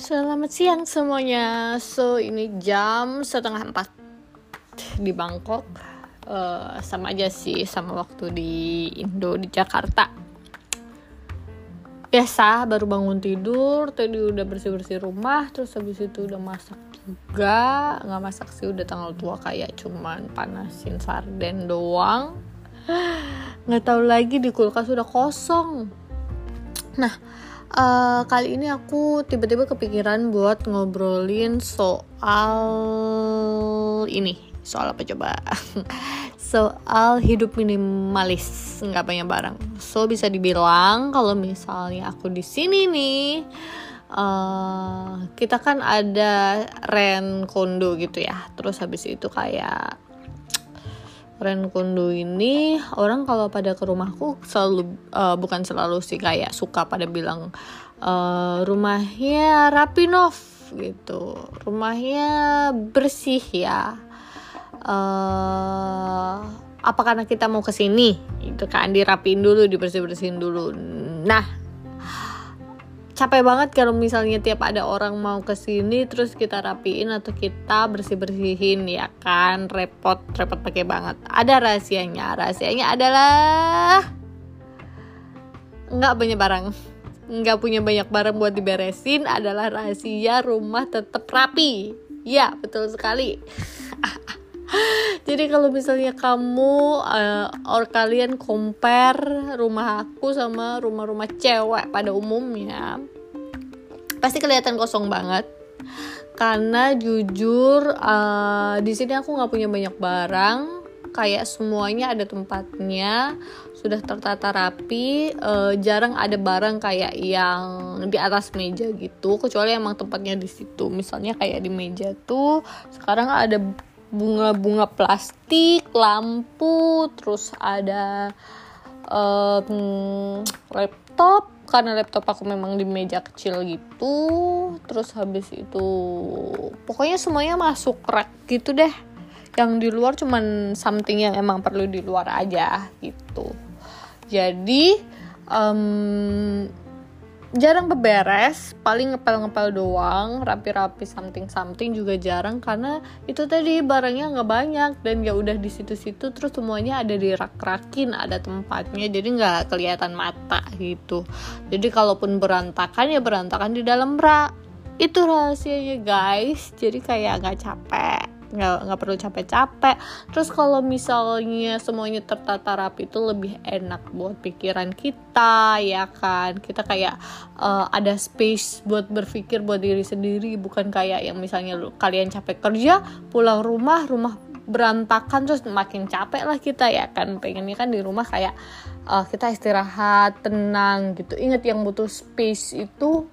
Selamat siang semuanya. So ini jam setengah empat di Bangkok. Uh, sama aja sih sama waktu di Indo di Jakarta. Biasa baru bangun tidur, tadi udah bersih bersih rumah, terus habis itu udah masak juga. Nggak masak sih udah tanggal tua kayak cuman panasin sarden doang. Nggak tahu lagi di kulkas udah kosong. Nah, uh, kali ini aku tiba-tiba kepikiran buat ngobrolin soal ini. Soal apa coba? Soal hidup minimalis. Nggak banyak barang. So bisa dibilang kalau misalnya aku di sini nih uh, kita kan ada rent kondo gitu ya. Terus habis itu kayak rent kondo ini orang kalau pada ke rumahku selalu uh, bukan selalu sih kayak suka pada bilang uh, rumahnya rapi nov gitu. Rumahnya bersih ya. Uh, apa karena kita mau ke sini itu kan dirapiin dulu dibersih bersihin dulu. Nah capek banget kalau misalnya tiap ada orang mau ke sini terus kita rapiin atau kita bersih bersihin ya kan? Repot repot pakai banget. Ada rahasianya. Rahasianya adalah nggak banyak barang. Nggak punya banyak barang buat diberesin adalah rahasia rumah tetap rapi. Ya betul sekali jadi kalau misalnya kamu uh, or kalian compare rumah aku sama rumah-rumah cewek pada umumnya pasti kelihatan kosong banget. Karena jujur uh, di sini aku nggak punya banyak barang kayak semuanya ada tempatnya sudah tertata rapi uh, jarang ada barang kayak yang di atas meja gitu kecuali emang tempatnya di situ. Misalnya kayak di meja tuh sekarang ada bunga-bunga plastik, lampu, terus ada um, laptop karena laptop aku memang di meja kecil gitu. Terus habis itu pokoknya semuanya masuk rak gitu deh. Yang di luar cuman something yang emang perlu di luar aja gitu. Jadi um, jarang beberes paling ngepel-ngepel doang rapi-rapi something-something juga jarang karena itu tadi barangnya nggak banyak dan ya udah di situ-situ terus semuanya ada di rak-rakin ada tempatnya jadi nggak kelihatan mata gitu. Jadi kalaupun berantakan ya berantakan di dalam rak itu rahasianya guys. Jadi kayak nggak capek nggak nggak perlu capek-capek. Terus kalau misalnya semuanya tertata rapi itu lebih enak buat pikiran kita ya kan? Kita kayak uh, ada space buat berpikir buat diri sendiri bukan kayak yang misalnya lu, kalian capek kerja pulang rumah rumah berantakan terus makin capek lah kita ya kan? Pengennya kan di rumah kayak uh, kita istirahat tenang gitu. Ingat yang butuh space itu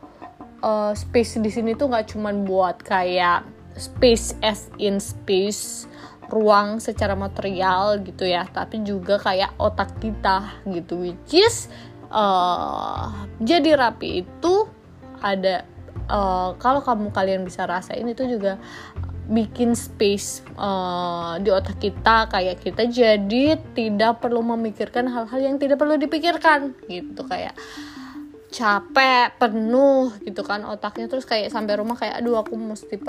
uh, space di sini tuh nggak cuman buat kayak space as in space ruang secara material gitu ya. Tapi juga kayak otak kita gitu which is uh, jadi rapi itu ada uh, kalau kamu kalian bisa rasain itu juga bikin space uh, di otak kita kayak kita jadi tidak perlu memikirkan hal-hal yang tidak perlu dipikirkan gitu kayak capek penuh gitu kan otaknya. Terus kayak sampai rumah kayak aduh aku mesti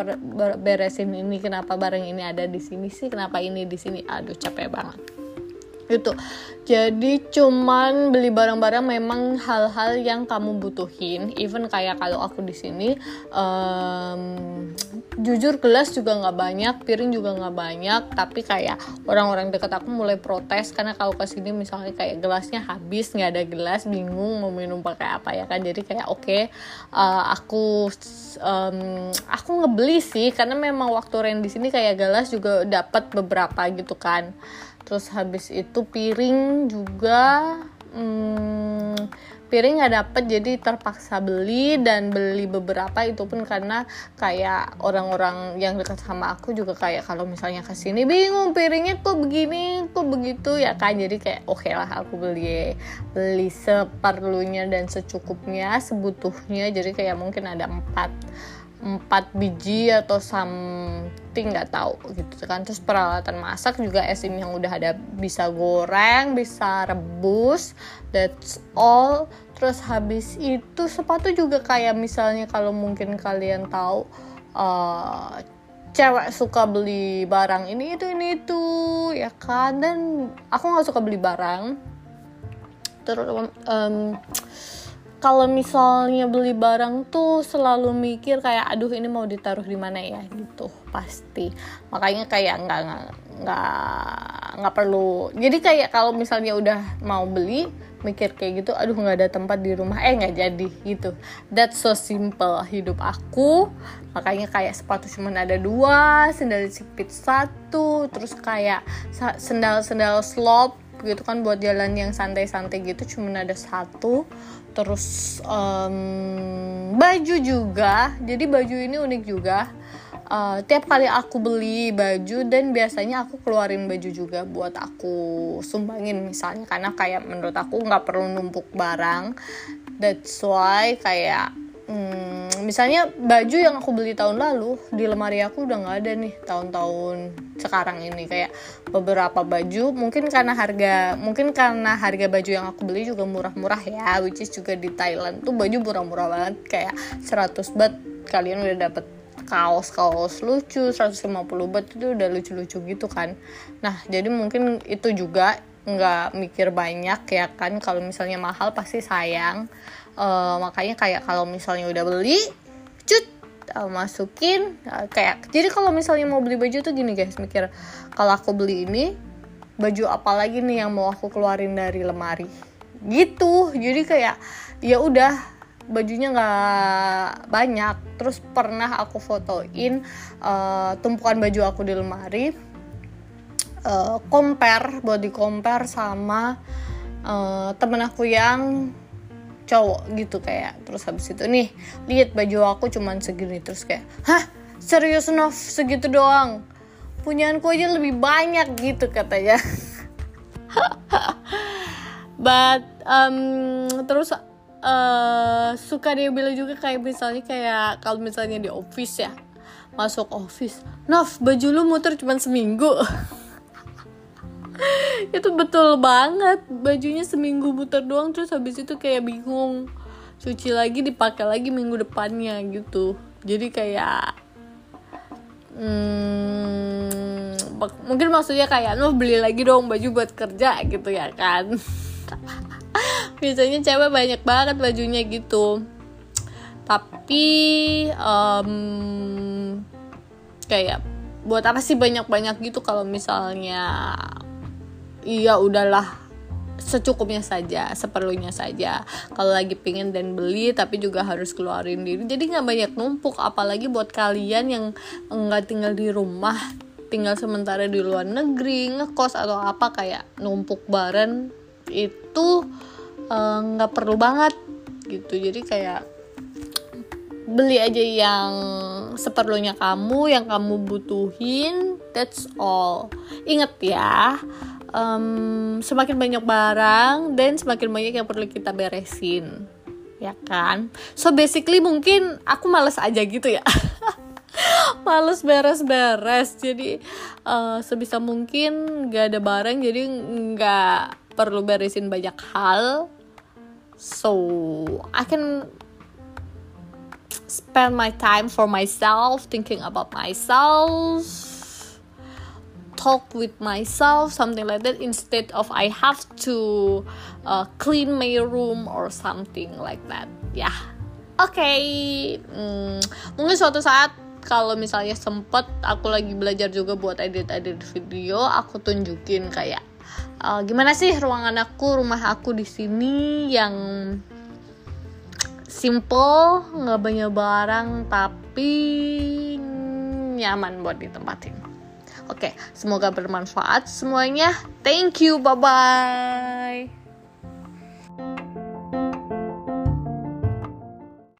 beresin ini kenapa barang ini ada di sini sih kenapa ini di sini? Aduh capek banget gitu. Jadi cuman beli barang-barang memang hal-hal yang kamu butuhin. Even kayak kalau aku di sini um, jujur gelas juga nggak banyak piring juga nggak banyak tapi kayak orang-orang deket aku mulai protes karena kalau ke sini misalnya kayak gelasnya habis nggak ada gelas bingung mau minum pakai apa ya kan. Jadi kayak oke okay, uh, eh, aku um, aku ngebeli sih karena memang waktu rent di sini kayak gelas juga dapat beberapa gitu kan terus habis itu piring juga hmm, piring nggak dapet jadi terpaksa beli dan beli beberapa itu pun karena kayak orang-orang yang dekat sama aku juga kayak kalau misalnya ke sini bingung piringnya kok begini kok begitu? Ya kan jadi kayak oke okay lah aku beli beli seperlunya dan secukupnya sebutuhnya. Jadi kayak mungkin ada empat empat biji atau something nggak tahu gitu kan. Terus peralatan masak juga esim yang udah ada bisa goreng bisa rebus that's all. Terus habis itu sepatu juga kayak misalnya kalau mungkin kalian tahu uh, cewek suka beli barang ini itu ini itu ya kan. Dan aku nggak suka beli barang. Terus um, kalau misalnya beli barang tuh selalu mikir kayak aduh ini mau ditaruh di mana ya? Gitu pasti. Makanya kayak nggak nggak nggak perlu. Jadi kayak kalau misalnya udah mau beli mikir kayak gitu aduh nggak ada tempat di rumah. Eh nggak jadi gitu. That's so simple hidup aku. Makanya kayak sepatu cuma ada dua sendal jepit satu terus kayak sendal sendal slop gitu kan buat jalan yang santai-santai gitu cuma ada satu. Terus um, baju juga. Jadi baju ini unik juga. Uh, tiap kali aku beli baju dan biasanya aku keluarin baju juga buat aku sumbangin misalnya. Karena kayak menurut aku nggak perlu numpuk barang. That's why kayak hmm, misalnya baju yang aku beli tahun lalu di lemari aku udah nggak ada nih tahun-tahun sekarang ini. Kayak beberapa baju mungkin karena harga mungkin karena harga baju yang aku beli juga murah-murah ya which is juga di Thailand tuh baju murah-murah banget. Kayak 100 bat kalian udah dapet kaos-kaos lucu 150 bat itu udah lucu-lucu gitu kan. Nah jadi mungkin itu juga nggak mikir banyak ya kan kalau misalnya mahal pasti sayang. Uh, makanya kayak kalau misalnya udah beli cut uh, masukin uh, kayak jadi kalau misalnya mau beli baju tuh gini guys mikir kalau aku beli ini baju apa lagi nih yang mau aku keluarin dari lemari? Gitu jadi kayak ya udah bajunya nggak banyak. Terus pernah aku fotoin uh, tumpukan baju aku di lemari uh, compare body compare sama uh, temen aku yang cowok gitu kayak. Terus habis itu nih lihat baju aku cuman segini. Terus kayak hah? Serius Nov? Segitu doang? Punyaanku aja lebih banyak gitu katanya. But um, terus uh, suka dia bilang juga kayak misalnya kayak kalau misalnya di office ya masuk office Nov baju lu muter cuma seminggu itu betul banget. Bajunya seminggu muter doang terus habis itu kayak bingung. Cuci lagi dipakai lagi minggu depannya gitu. Jadi kayak hmm, mungkin maksudnya kayak Nov beli lagi dong baju buat kerja gitu ya kan. Biasanya cewek banyak banget bajunya gitu. Tapi um, kayak buat apa sih banyak-banyak gitu kalau misalnya iya udahlah secukupnya saja, seperlunya saja. Kalau lagi pingin dan beli, tapi juga harus keluarin diri. Jadi nggak banyak numpuk, apalagi buat kalian yang nggak tinggal di rumah, tinggal sementara di luar negeri, ngekos atau apa kayak numpuk bareng itu Eh, nggak uh, perlu banget gitu jadi kayak beli aja yang seperlunya kamu yang kamu butuhin that's all inget ya um, semakin banyak barang dan semakin banyak yang perlu kita beresin. Ya kan? So basically mungkin aku males aja gitu ya. Males beres-beres. Jadi uh, sebisa mungkin gak ada barang jadi nggak perlu beresin banyak hal. So I can spend my time for myself, thinking about myself, talk with myself, something like that, instead of I have to uh, clean my room or something like that. Ya, yeah. oke. Okay. Hmm, mungkin suatu saat kalau misalnya sempet aku lagi belajar juga buat edit-edit video, aku tunjukin kayak uh, gimana sih ruangan aku rumah aku di sini yang simple nggak banyak barang tapi nyaman buat ditempatin oke semoga bermanfaat semuanya. Thank you bye bye